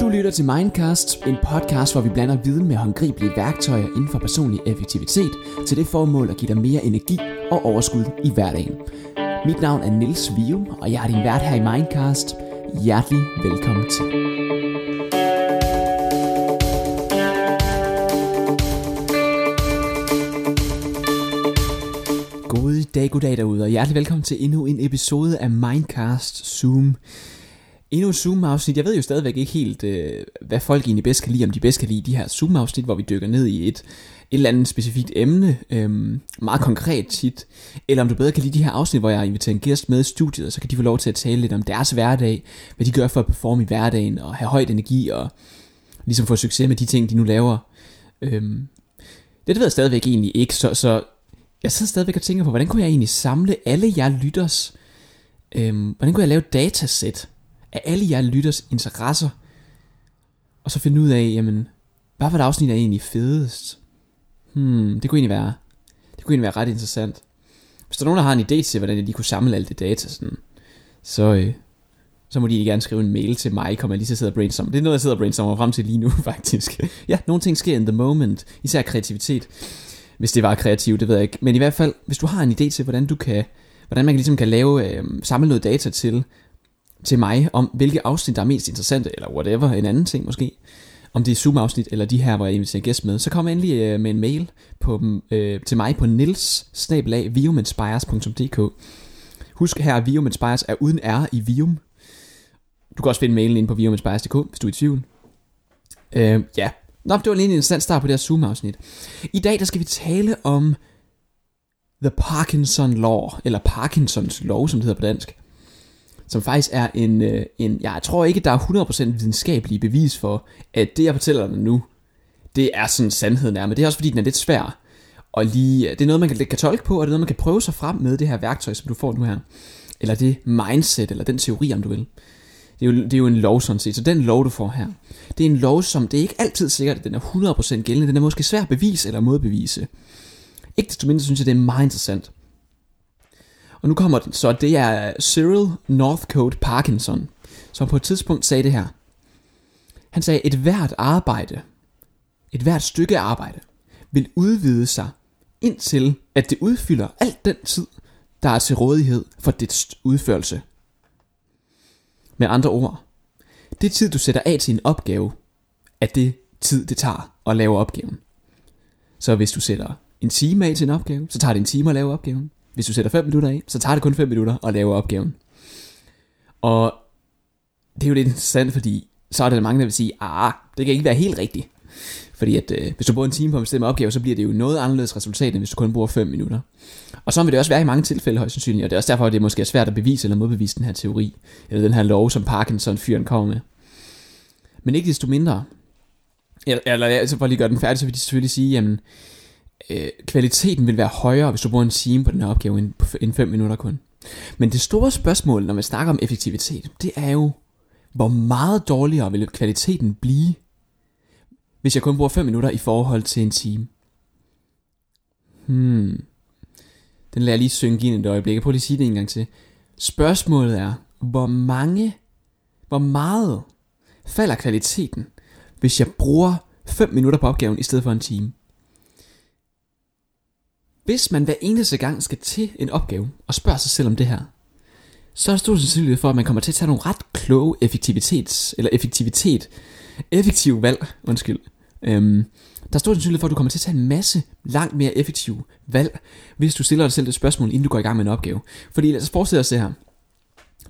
Du lytter til Mindcast, en podcast, hvor vi blander viden med håndgribelige værktøjer inden for personlig effektivitet til det formål at give dig mere energi og overskud i hverdagen. Mit navn er Nils Vium, og jeg er din vært her i Mindcast. Hjertelig velkommen til. Goddag, goddag derude, og hjertelig velkommen til endnu en episode af Mindcast Zoom. Endnu et Zoom-afsnit. Jeg ved jo stadigvæk ikke helt, øh, hvad folk egentlig bedst kan lide, om de bedst kan lide de her Zoom-afsnit, hvor vi dykker ned i et, et eller andet specifikt emne, øh, meget konkret tit, eller om du bedre kan lide de her afsnit, hvor jeg inviterer en gæst med i studiet, og så kan de få lov til at tale lidt om deres hverdag, hvad de gør for at performe i hverdagen, og have højt energi, og ligesom få succes med de ting, de nu laver. Øh, det ved jeg stadigvæk egentlig ikke, så, så jeg sidder stadigvæk og tænker på, hvordan kunne jeg egentlig samle alle jer lytters, øhm, hvordan kunne jeg lave et datasæt af alle jer lytters interesser, og så finde ud af, jamen, hvad for et afsnit er egentlig fedest? Hmm, det kunne egentlig være, det kunne egentlig være ret interessant. Hvis der er nogen, der har en idé til, hvordan jeg lige kunne samle alt det data, sådan, så, øh, så må de gerne skrive en mail til mig, kommer jeg lige til at sidde og brainstorme. Det er noget, jeg sidder og brainstormer frem til lige nu, faktisk. ja, nogle ting sker in the moment, især kreativitet. Hvis det var kreativt, det ved jeg ikke. Men i hvert fald, hvis du har en idé til, hvordan du kan, hvordan man ligesom kan lave, øh, samle noget data til, til mig, om hvilke afsnit, der er mest interessante, eller whatever, en anden ting måske, om det er Zoom-afsnit, eller de her, hvor jeg inviterer gæst med, så kom endelig øh, med en mail på, øh, til mig på nils Husk her, at Vium Inspires er uden R i Vium. Du kan også finde mailen ind på viuminspires.dk, hvis du er i tvivl. Øh, ja, Nå, det var lige en interessant start på det her Zoom-afsnit. I dag der skal vi tale om The Parkinson Law, eller Parkinsons lov, som det hedder på dansk. Som faktisk er en, øh, en jeg tror ikke, der er 100% videnskabelige bevis for, at det jeg fortæller dig nu, det er sådan sandheden er, men det er også fordi, den er lidt svær. Og lige, øh, det er noget, man kan, kan tolke på, og det er noget, man kan prøve sig frem med det her værktøj, som du får nu her. Eller det mindset, eller den teori, om du vil. Det er, jo, det er jo en lov sådan set. Så den lov, du får her, det er en lov, som det er ikke altid sikkert, at den er 100% gældende. Den er måske svær at bevise eller modbevise. Ikke desto mindre synes jeg, det er meget interessant. Og nu kommer den, så det er Cyril Northcote Parkinson, som på et tidspunkt sagde det her. Han sagde, et hvert arbejde, et hvert stykke arbejde, vil udvide sig indtil at det udfylder alt den tid, der er til rådighed for dets udførelse. Med andre ord, det tid du sætter af til en opgave, er det tid det tager at lave opgaven. Så hvis du sætter en time af til en opgave, så tager det en time at lave opgaven. Hvis du sætter 5 minutter af, så tager det kun 5 minutter at lave opgaven. Og det er jo lidt interessant, fordi så er der mange, der vil sige, ah, det kan ikke være helt rigtigt. Fordi at, øh, hvis du bruger en time på en bestemt opgave, så bliver det jo noget anderledes resultat, end hvis du kun bruger 5 minutter. Og så vil det også være i mange tilfælde højst sandsynligt, og det er også derfor, at det måske er svært at bevise eller modbevise den her teori, eller den her lov, som Parkinson-fyren kommer med. Men ikke desto mindre, eller, eller altså for at lige gøre den færdig, så vil de selvfølgelig sige, jamen, øh, kvaliteten vil være højere, hvis du bruger en time på den her opgave, end, end 5 minutter kun. Men det store spørgsmål, når man snakker om effektivitet, det er jo, hvor meget dårligere vil kvaliteten blive, hvis jeg kun bruger 5 minutter i forhold til en time. Hmm. Den lader jeg lige synge ind et øjeblik. Prøv lige at sige det en gang til. Spørgsmålet er, hvor mange, hvor meget falder kvaliteten, hvis jeg bruger 5 minutter på opgaven i stedet for en time? Hvis man hver eneste gang skal til en opgave og spørger sig selv om det her, så er der stor sandsynlighed for, at man kommer til at tage nogle ret kloge effektivitets, eller effektivitet, effektive valg, undskyld. Øhm, der er stor sandsynlighed for, at du kommer til at tage en masse langt mere effektive valg, hvis du stiller dig selv det spørgsmål, inden du går i gang med en opgave. Fordi lad os forestille os det her.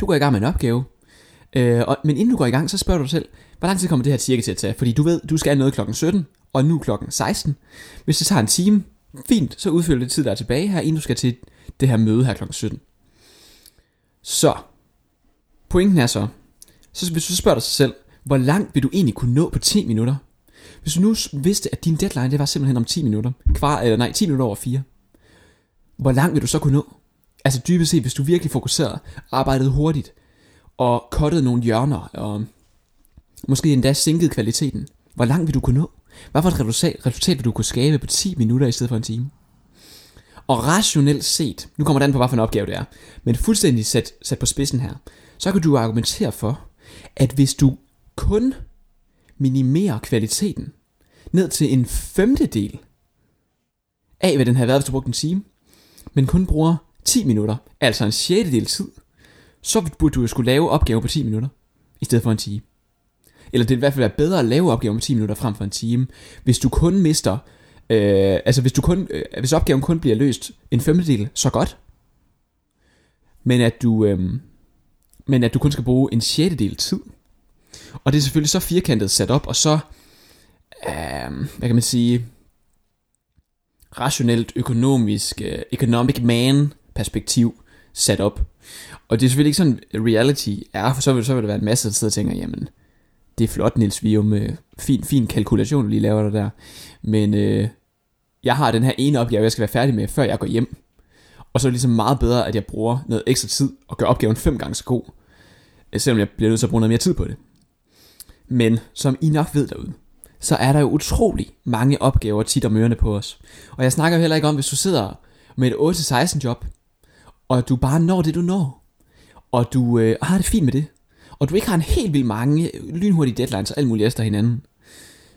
Du går i gang med en opgave, øh, og, men inden du går i gang, så spørger du dig selv, hvor lang tid kommer det her cirka til at tage? Fordi du ved, du skal noget klokken 17, og nu klokken 16. Hvis det tager en time, fint, så udfylder det tid, der er tilbage her, inden du skal til det her møde her klokken 17. Så, pointen er så, så hvis du spørger dig selv, hvor langt vil du egentlig kunne nå på 10 minutter? Hvis du nu vidste, at din deadline det var simpelthen om 10 minutter, kvar, eller nej, 10 minutter over 4, hvor langt vil du så kunne nå? Altså dybest set, hvis du virkelig fokuserede, arbejdede hurtigt, og kottede nogle hjørner, og måske endda sænkede kvaliteten, hvor langt vil du kunne nå? Hvad for et resultat, resultat vil du kunne skabe på 10 minutter i stedet for en time? Og rationelt set, nu kommer den på, hvad for en opgave det er, men fuldstændig sat, sat på spidsen her, så kan du argumentere for, at hvis du kun minimere kvaliteten ned til en femtedel af, hvad den har været, hvis du brugte en time, men kun bruger 10 minutter, altså en sjettedel tid, så burde du jo skulle lave opgaver på 10 minutter, i stedet for en time. Eller det vil i hvert fald være bedre at lave opgaver på 10 minutter frem for en time, hvis du kun mister, øh, altså hvis, du kun, øh, hvis opgaven kun bliver løst en femtedel, så godt. Men at du, øh, men at du kun skal bruge en sjettedel tid. Og det er selvfølgelig så firkantet sat op, og så, øh, hvad kan man sige, rationelt, økonomisk, øh, economic man perspektiv sat op. Og det er selvfølgelig ikke sådan, reality er, for så vil, så vil der være en masse, der sidder og tænker, jamen, det er flot, Nils Vium, med fin, fin kalkulation, du lige laver der der. Men øh, jeg har den her ene opgave, jeg skal være færdig med, før jeg går hjem. Og så er det ligesom meget bedre, at jeg bruger noget ekstra tid og gør opgaven fem gange så god, selvom jeg bliver nødt til at bruge noget mere tid på det. Men som I nok ved derude, så er der jo utrolig mange opgaver tit om ørerne på os. Og jeg snakker heller ikke om, hvis du sidder med et 8-16 job, og du bare når det, du når, og du øh, har det fint med det, og du ikke har en helt vildt mange lynhurtige deadlines og alt muligt efter hinanden,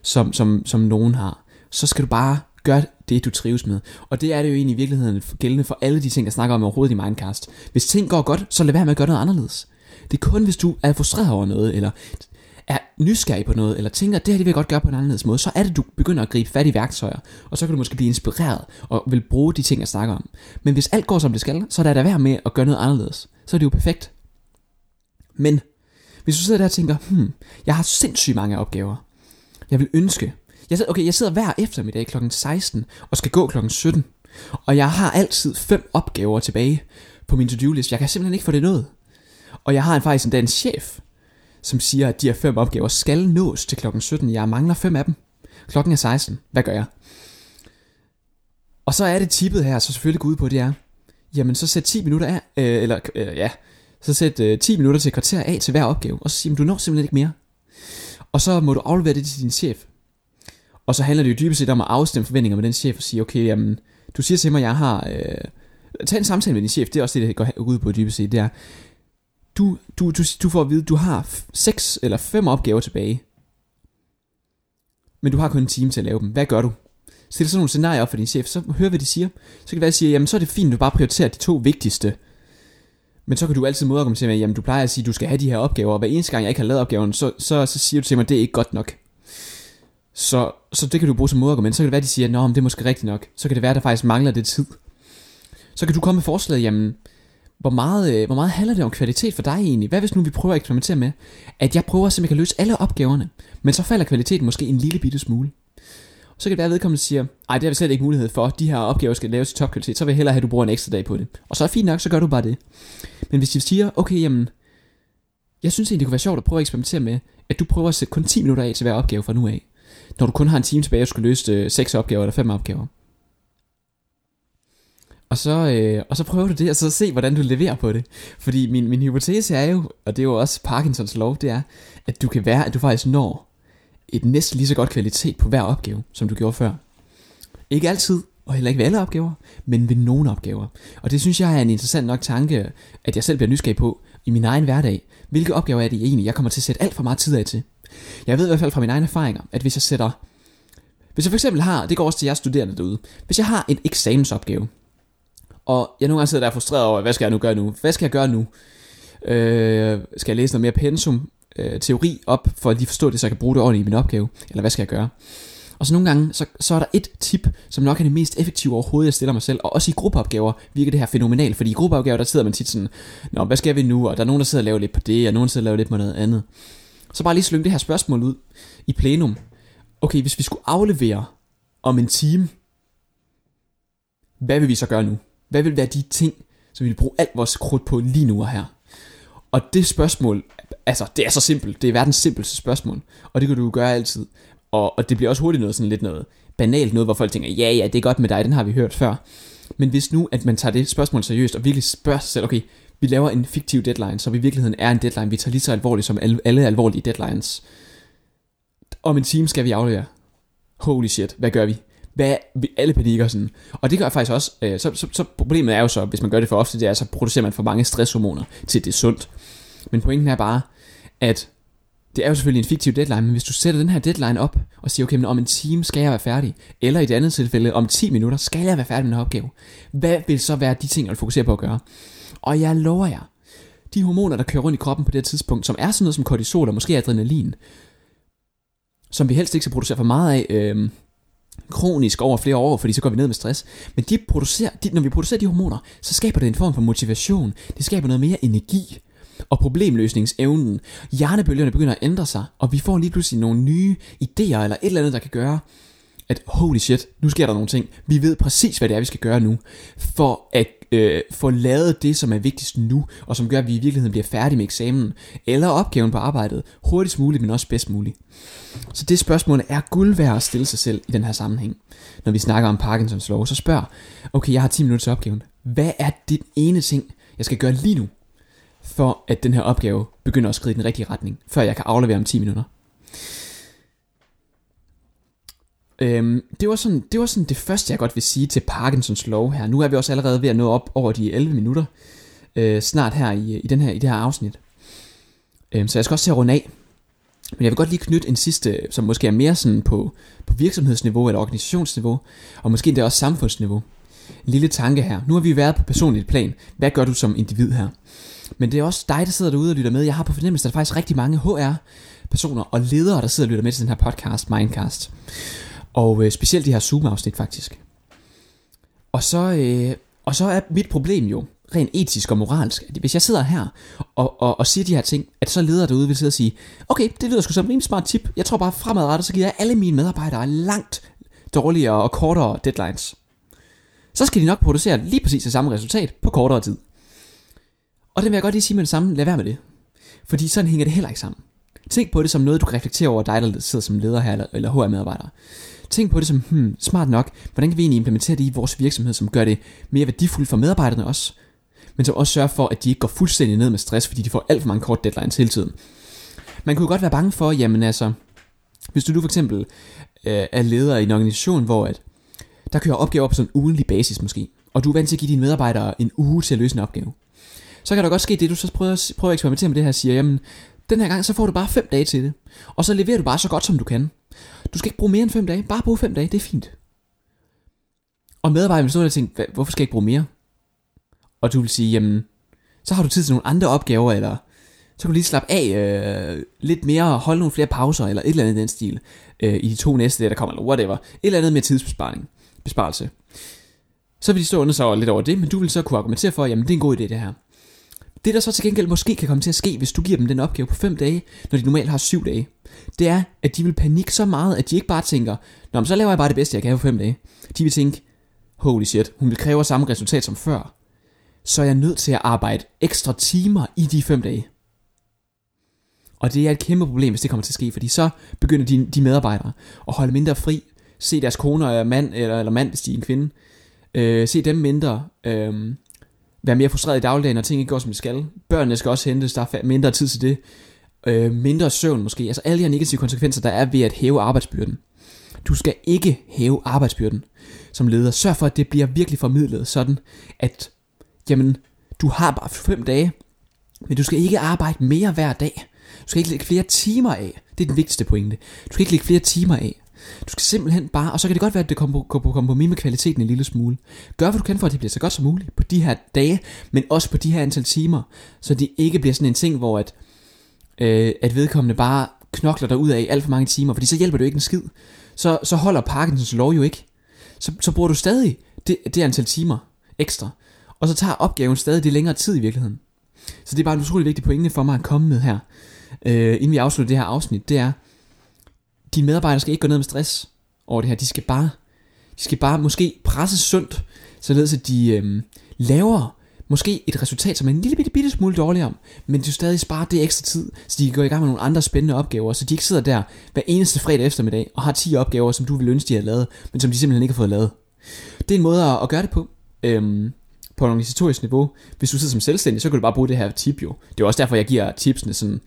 som, som, som nogen har, så skal du bare gøre det, du trives med. Og det er det jo egentlig i virkeligheden gældende for alle de ting, jeg snakker om overhovedet i Mindcast. Hvis ting går godt, så lad være med at gøre noget anderledes. Det er kun, hvis du er frustreret over noget, eller er nysgerrig på noget, eller tænker, det her det vil jeg godt gøre på en anderledes måde, så er det, du begynder at gribe fat i værktøjer, og så kan du måske blive inspireret, og vil bruge de ting, jeg snakker om. Men hvis alt går, som det skal, så er der værd med at gøre noget anderledes. Så er det jo perfekt. Men, hvis du sidder der og tænker, hmm, jeg har sindssygt mange opgaver. Jeg vil ønske. Jeg sidder, okay, jeg sidder hver eftermiddag kl. 16 og skal gå kl. 17. Og jeg har altid fem opgaver tilbage på min to-do list. Jeg kan simpelthen ikke få det nået. Og jeg har en, faktisk en chef, som siger, at de her fem opgaver skal nås til klokken 17. Jeg mangler fem af dem. Klokken er 16. Hvad gør jeg? Og så er det tippet her, så selvfølgelig går ud på, det er, jamen så sæt 10 minutter af, øh, eller øh, ja, så sæt øh, 10 minutter til kvarter af til hver opgave, og så siger, du når simpelthen ikke mere. Og så må du aflevere det til din chef. Og så handler det jo dybest set om at afstemme forventninger med den chef og sige, okay, jamen, du siger til mig, at jeg har... Øh, tag en samtale med din chef, det er også det, det går ud på dybest set, det er, du, du, du, du får at vide, du har seks eller fem opgaver tilbage. Men du har kun en time til at lave dem. Hvad gør du? Stil sådan nogle scenarier op for din chef, så hør hvad de siger. Så kan det være, at sige, jamen så er det fint, at du bare prioriterer de to vigtigste. Men så kan du altid modargumentere med, jamen du plejer at sige, at du skal have de her opgaver, og hver eneste gang jeg ikke har lavet opgaven, så, så, så siger du til mig, at det er ikke godt nok. Så, så det kan du bruge som modargument. Så kan det være, at de siger, at det er måske rigtigt nok. Så kan det være, at der faktisk mangler det tid. Så kan du komme med forslaget, jamen, hvor meget, øh, hvor meget handler det om kvalitet for dig egentlig? Hvad hvis nu vi prøver at eksperimentere med, at jeg prøver at se, om jeg kan løse alle opgaverne, men så falder kvaliteten måske en lille bitte smule. Så kan det være, at vedkommende siger, ej, det har vi slet ikke mulighed for, de her opgaver skal laves i topkvalitet, så vil jeg hellere have, at du bruger en ekstra dag på det. Og så er fint nok, så gør du bare det. Men hvis de siger, okay, jamen, jeg synes egentlig, det kunne være sjovt at prøve at eksperimentere med, at du prøver at sætte kun 10 minutter af til hver opgave fra nu af. Når du kun har en time tilbage og skal løse øh, 6 opgaver eller 5 opgaver. Og så, øh, og så prøver du det, og så se, hvordan du leverer på det. Fordi min, min hypotese er jo, og det er jo også Parkinsons lov, det er, at du kan være, at du faktisk når et næsten lige så godt kvalitet på hver opgave, som du gjorde før. Ikke altid, og heller ikke ved alle opgaver, men ved nogle opgaver. Og det synes jeg er en interessant nok tanke, at jeg selv bliver nysgerrig på i min egen hverdag. Hvilke opgaver er det egentlig, jeg kommer til at sætte alt for meget tid af til? Jeg ved i hvert fald fra mine egne erfaringer, at hvis jeg sætter... Hvis jeg for eksempel har, det går også til jer studerende derude, hvis jeg har en eksamensopgave, og jeg nogle gange sidder der frustreret over, hvad skal jeg nu gøre nu? Hvad skal jeg gøre nu? Øh, skal jeg læse noget mere pensum, øh, teori op, for at lige forstå det, så jeg kan bruge det ordentligt i min opgave? Eller hvad skal jeg gøre? Og så nogle gange, så, så er der et tip, som nok er det mest effektive overhovedet, jeg stiller mig selv. Og også i gruppeopgaver virker det her fænomenalt, fordi i gruppeopgaver, der sidder man tit sådan, Nå, hvad skal vi nu? Og der er nogen, der sidder og laver lidt på det, og nogen, der sidder og laver lidt på noget andet. Så bare lige slynge det her spørgsmål ud i plenum. Okay, hvis vi skulle aflevere om en time, hvad vil vi så gøre nu? Hvad vil være de ting, som vi vil bruge alt vores krudt på lige nu og her? Og det spørgsmål, altså det er så simpelt, det er verdens simpelste spørgsmål, og det kan du gøre altid. Og, og det bliver også hurtigt noget sådan lidt noget banalt noget, hvor folk tænker, ja ja, det er godt med dig, den har vi hørt før. Men hvis nu, at man tager det spørgsmål seriøst, og virkelig spørger sig selv, okay, vi laver en fiktiv deadline, som i virkeligheden er en deadline, vi tager lige så alvorligt som alle, alle alvorlige deadlines. Om en time skal vi aflevere. Holy shit, hvad gør vi? Hvad alle panikker sådan. Og det gør faktisk også, øh, så, så, så, problemet er jo så, hvis man gør det for ofte, det er, så producerer man for mange stresshormoner til det er sundt. Men pointen er bare, at det er jo selvfølgelig en fiktiv deadline, men hvis du sætter den her deadline op, og siger, okay, men om en time skal jeg være færdig, eller i det andet tilfælde, om 10 minutter skal jeg være færdig med den her opgave, hvad vil så være de ting, jeg fokuserer fokusere på at gøre? Og jeg lover jer, de hormoner, der kører rundt i kroppen på det her tidspunkt, som er sådan noget som kortisol og måske adrenalin, som vi helst ikke skal producere for meget af, øh, kronisk over flere år, fordi så går vi ned med stress. Men de producerer, de, når vi producerer de hormoner, så skaber det en form for motivation. Det skaber noget mere energi og problemløsningsevnen. Hjernebølgerne begynder at ændre sig, og vi får lige pludselig nogle nye idéer eller et eller andet, der kan gøre, at holy shit, nu sker der nogle ting. Vi ved præcis, hvad det er, vi skal gøre nu, for at øh, få lavet det, som er vigtigst nu, og som gør, at vi i virkeligheden bliver færdige med eksamen, eller opgaven på arbejdet, hurtigst muligt, men også bedst muligt. Så det spørgsmål er guld værd at stille sig selv i den her sammenhæng. Når vi snakker om Parkinsons lov, så spørg, okay, jeg har 10 minutter til opgaven. Hvad er det ene ting, jeg skal gøre lige nu, for at den her opgave begynder at skride i den rigtige retning, før jeg kan aflevere om 10 minutter? Øhm, det, var sådan, det var sådan det første, jeg godt vil sige til Parkinsons lov her. Nu er vi også allerede ved at nå op over de 11 minutter, øh, snart her i, i, den her, i det her afsnit. Øhm, så jeg skal også til at runde af. Men jeg vil godt lige knytte en sidste, som måske er mere sådan på, på virksomhedsniveau eller organisationsniveau, og måske endda også samfundsniveau. En lille tanke her. Nu har vi været på personligt plan. Hvad gør du som individ her? Men det er også dig, der sidder derude og lytter med. Jeg har på fornemmelse, at der er faktisk rigtig mange HR-personer og ledere, der sidder og lytter med til den her podcast, Mindcast. Og øh, specielt de her Zoom-afsnit faktisk. Og så, øh, og så er mit problem jo, rent etisk og moralsk, at hvis jeg sidder her og, og, og siger de her ting, at så leder derude vil sidde og sige, okay, det lyder sgu som en rimelig smart tip. Jeg tror bare fremadrettet, så giver jeg alle mine medarbejdere langt dårligere og kortere deadlines. Så skal de nok producere lige præcis det samme resultat på kortere tid. Og det vil jeg godt lige sige med det samme, lad være med det. Fordi sådan hænger det heller ikke sammen. Tænk på det som noget, du kan reflektere over dig, der sidder som leder her, eller, eller HR-medarbejder. Tænk på det som, hmm, smart nok, hvordan kan vi egentlig implementere det i vores virksomhed, som gør det mere værdifuldt for medarbejderne også, men som også sørger for, at de ikke går fuldstændig ned med stress, fordi de får alt for mange kort deadlines hele tiden. Man kunne godt være bange for, jamen altså, hvis du nu for eksempel øh, er leder i en organisation, hvor at, der kører opgaver på sådan en ugenlig basis måske, og du er vant til at give dine medarbejdere en uge til at løse en opgave, så kan der godt ske det, du så prøver, prøver at eksperimentere med det her, siger, jamen, den her gang, så får du bare 5 dage til det. Og så leverer du bare så godt, som du kan. Du skal ikke bruge mere end 5 dage. Bare bruge 5 dage, det er fint. Og medarbejderen vil stå der og tænke, hvorfor skal jeg ikke bruge mere? Og du vil sige, jamen, så har du tid til nogle andre opgaver, eller så kan du lige slappe af øh, lidt mere, holde nogle flere pauser, eller et eller andet i den stil, øh, i de to næste dage, der kommer, eller whatever. Et eller andet med tidsbesparing, besparelse. Så vil de stå under sig lidt over det, men du vil så kunne argumentere for, jamen det er en god idé det her. Det der så til gengæld måske kan komme til at ske, hvis du giver dem den opgave på 5 dage, når de normalt har 7 dage, det er, at de vil panikke så meget, at de ikke bare tænker, Nå, men så laver jeg bare det bedste, jeg kan på 5 dage. De vil tænke, holy shit, hun vil kræve samme resultat som før. Så er jeg nødt til at arbejde ekstra timer i de 5 dage. Og det er et kæmpe problem, hvis det kommer til at ske, fordi så begynder de, de medarbejdere at holde mindre fri, se deres kone eller mand, eller, eller mand, hvis de er en kvinde, øh, se dem mindre, øh, være mere frustreret i dagligdagen, når ting ikke går som de skal. Børnene skal også hentes, der er mindre tid til det. Øh, mindre søvn måske. Altså alle de her negative konsekvenser, der er ved at hæve arbejdsbyrden. Du skal ikke hæve arbejdsbyrden som leder. Sørg for, at det bliver virkelig formidlet sådan, at jamen, du har bare fem dage, men du skal ikke arbejde mere hver dag. Du skal ikke lægge flere timer af. Det er den vigtigste pointe. Du skal ikke lægge flere timer af. Du skal simpelthen bare, og så kan det godt være, at det kommer på kompromis med kvaliteten en lille smule. Gør hvad du kan for, at det bliver så godt som muligt på de her dage, men også på de her antal timer, så det ikke bliver sådan en ting, hvor at, øh, at vedkommende bare knokler dig ud af alt for mange timer, fordi så hjælper det jo ikke en skid. Så, så holder Parkinsons lov jo ikke. Så, så bruger du stadig det, det antal timer ekstra, og så tager opgaven stadig det længere tid i virkeligheden. Så det er bare en utrolig vigtig pointe for mig at komme med her, øh, inden vi afslutter det her afsnit, det er, de medarbejdere skal ikke gå ned med stress over det her. De skal bare, de skal bare måske presse sundt, således at de øhm, laver måske et resultat, som er en lille bitte, bitte smule dårligere, men de stadig sparer det ekstra tid, så de kan gå i gang med nogle andre spændende opgaver, så de ikke sidder der hver eneste fredag eftermiddag og har 10 opgaver, som du vil ønske, de har lavet, men som de simpelthen ikke har fået lavet. Det er en måde at, at gøre det på. Øhm, på et organisatorisk niveau. Hvis du sidder som selvstændig, så kan du bare bruge det her tip jo. Det er også derfor, jeg giver tipsene sådan,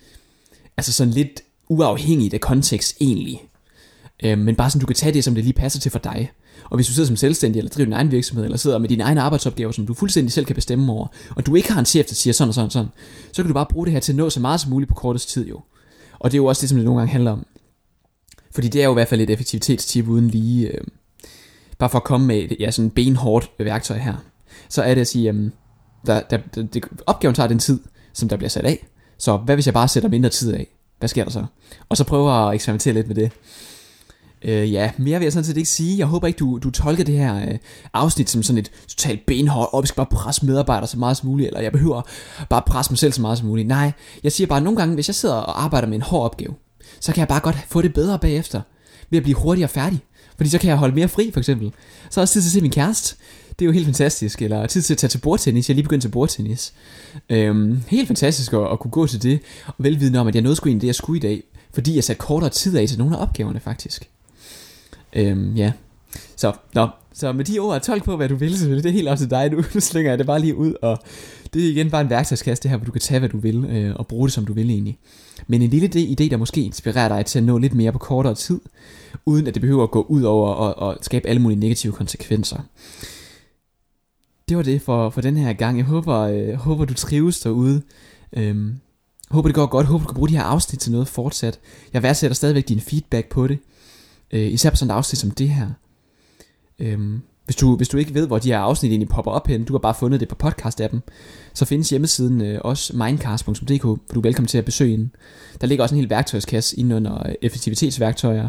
altså sådan lidt uafhængigt af kontekst egentlig. Øh, men bare sådan, du kan tage det, som det lige passer til for dig. Og hvis du sidder som selvstændig, eller driver din egen virksomhed, eller sidder med dine egne arbejdsopgaver, som du fuldstændig selv kan bestemme over, og du ikke har en chef, der siger sådan og sådan og sådan, så kan du bare bruge det her til at nå så meget som muligt på kortest tid jo. Og det er jo også det, som det nogle gange handler om. Fordi det er jo i hvert fald et effektivitetstip uden lige... Øh, bare for at komme med et ja, sådan benhårdt værktøj her, så er det at sige, øh, der, der, der, det, opgaven tager den tid, som der bliver sat af. Så hvad hvis jeg bare sætter mindre tid af? Hvad sker der så? Og så prøver at eksperimentere lidt med det. Øh, ja, mere vil jeg sådan set ikke sige. Jeg håber ikke, du, du tolker det her øh, afsnit som sådan et totalt benhårdt, og vi skal bare presse medarbejdere så meget som muligt, eller jeg behøver bare presse mig selv så meget som muligt. Nej, jeg siger bare, at nogle gange, hvis jeg sidder og arbejder med en hård opgave, så kan jeg bare godt få det bedre bagefter, ved at blive hurtigere færdig. Fordi så kan jeg holde mere fri, for eksempel. Så er også tid til at se min kæreste. Det er jo helt fantastisk. Eller tid til at tage til bordtennis. Jeg er lige begyndt til bordtennis. Øhm, helt fantastisk at, at, kunne gå til det. Og velvidende om, at jeg nåede sgu egentlig det, jeg skulle i dag. Fordi jeg satte kortere tid af til nogle af opgaverne, faktisk. Øhm, ja. Så, nå, så med de ord, tolk på, hvad du vil, selvfølgelig. Det er helt op til dig. Nu slænger jeg det bare lige ud, og det er igen bare en værktøjskasse, det her, hvor du kan tage, hvad du vil, øh, og bruge det, som du vil egentlig. Men en lille idé, der måske inspirerer dig til at nå lidt mere på kortere tid, uden at det behøver at gå ud over og, og skabe alle mulige negative konsekvenser. Det var det for, for den her gang. Jeg håber, øh, håber du trives derude. Øhm, håber det går godt. Håber du kan bruge de her afsnit til noget fortsat. Jeg værdsætter stadigvæk din feedback på det. Øh, især på sådan et afsnit som det her. Øhm, hvis, du, hvis du ikke ved, hvor de her afsnit egentlig popper op hen, du har bare fundet det på podcast-appen, så findes hjemmesiden øh, også mindcast.dk, hvor du er velkommen til at besøge den. Der ligger også en hel værktøjskasse inde under øh, effektivitetsværktøjer,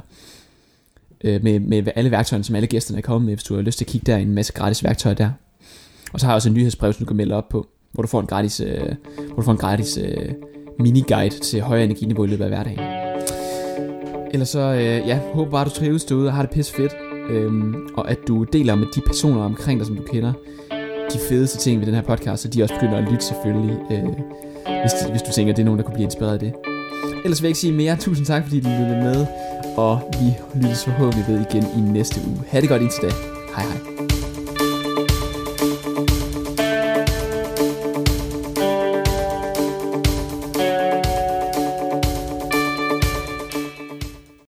øh, med, med alle værktøjerne, som alle gæsterne er kommet med, hvis du har lyst til at kigge der, en masse gratis værktøjer der. Og så har jeg også en nyhedsbrev, som du kan melde op på, hvor du får en gratis, øh, hvor du får en gratis øh, mini-guide til højere energiniveau i løbet af hverdagen. Ellers så, øh, ja, håber bare, du trives derude og har det pisse fedt. Øhm, og at du deler med de personer omkring dig, som du kender, de fedeste ting ved den her podcast, så de også begynder at lytte selvfølgelig, øh, hvis, de, hvis du tænker, at det er nogen, der kunne blive inspireret af det. Ellers vil jeg ikke sige mere. Tusind tak, fordi du lyttede med, og vi lyttes forhåbentlig ved igen i næste uge. Ha' det godt indtil da. Hej hej.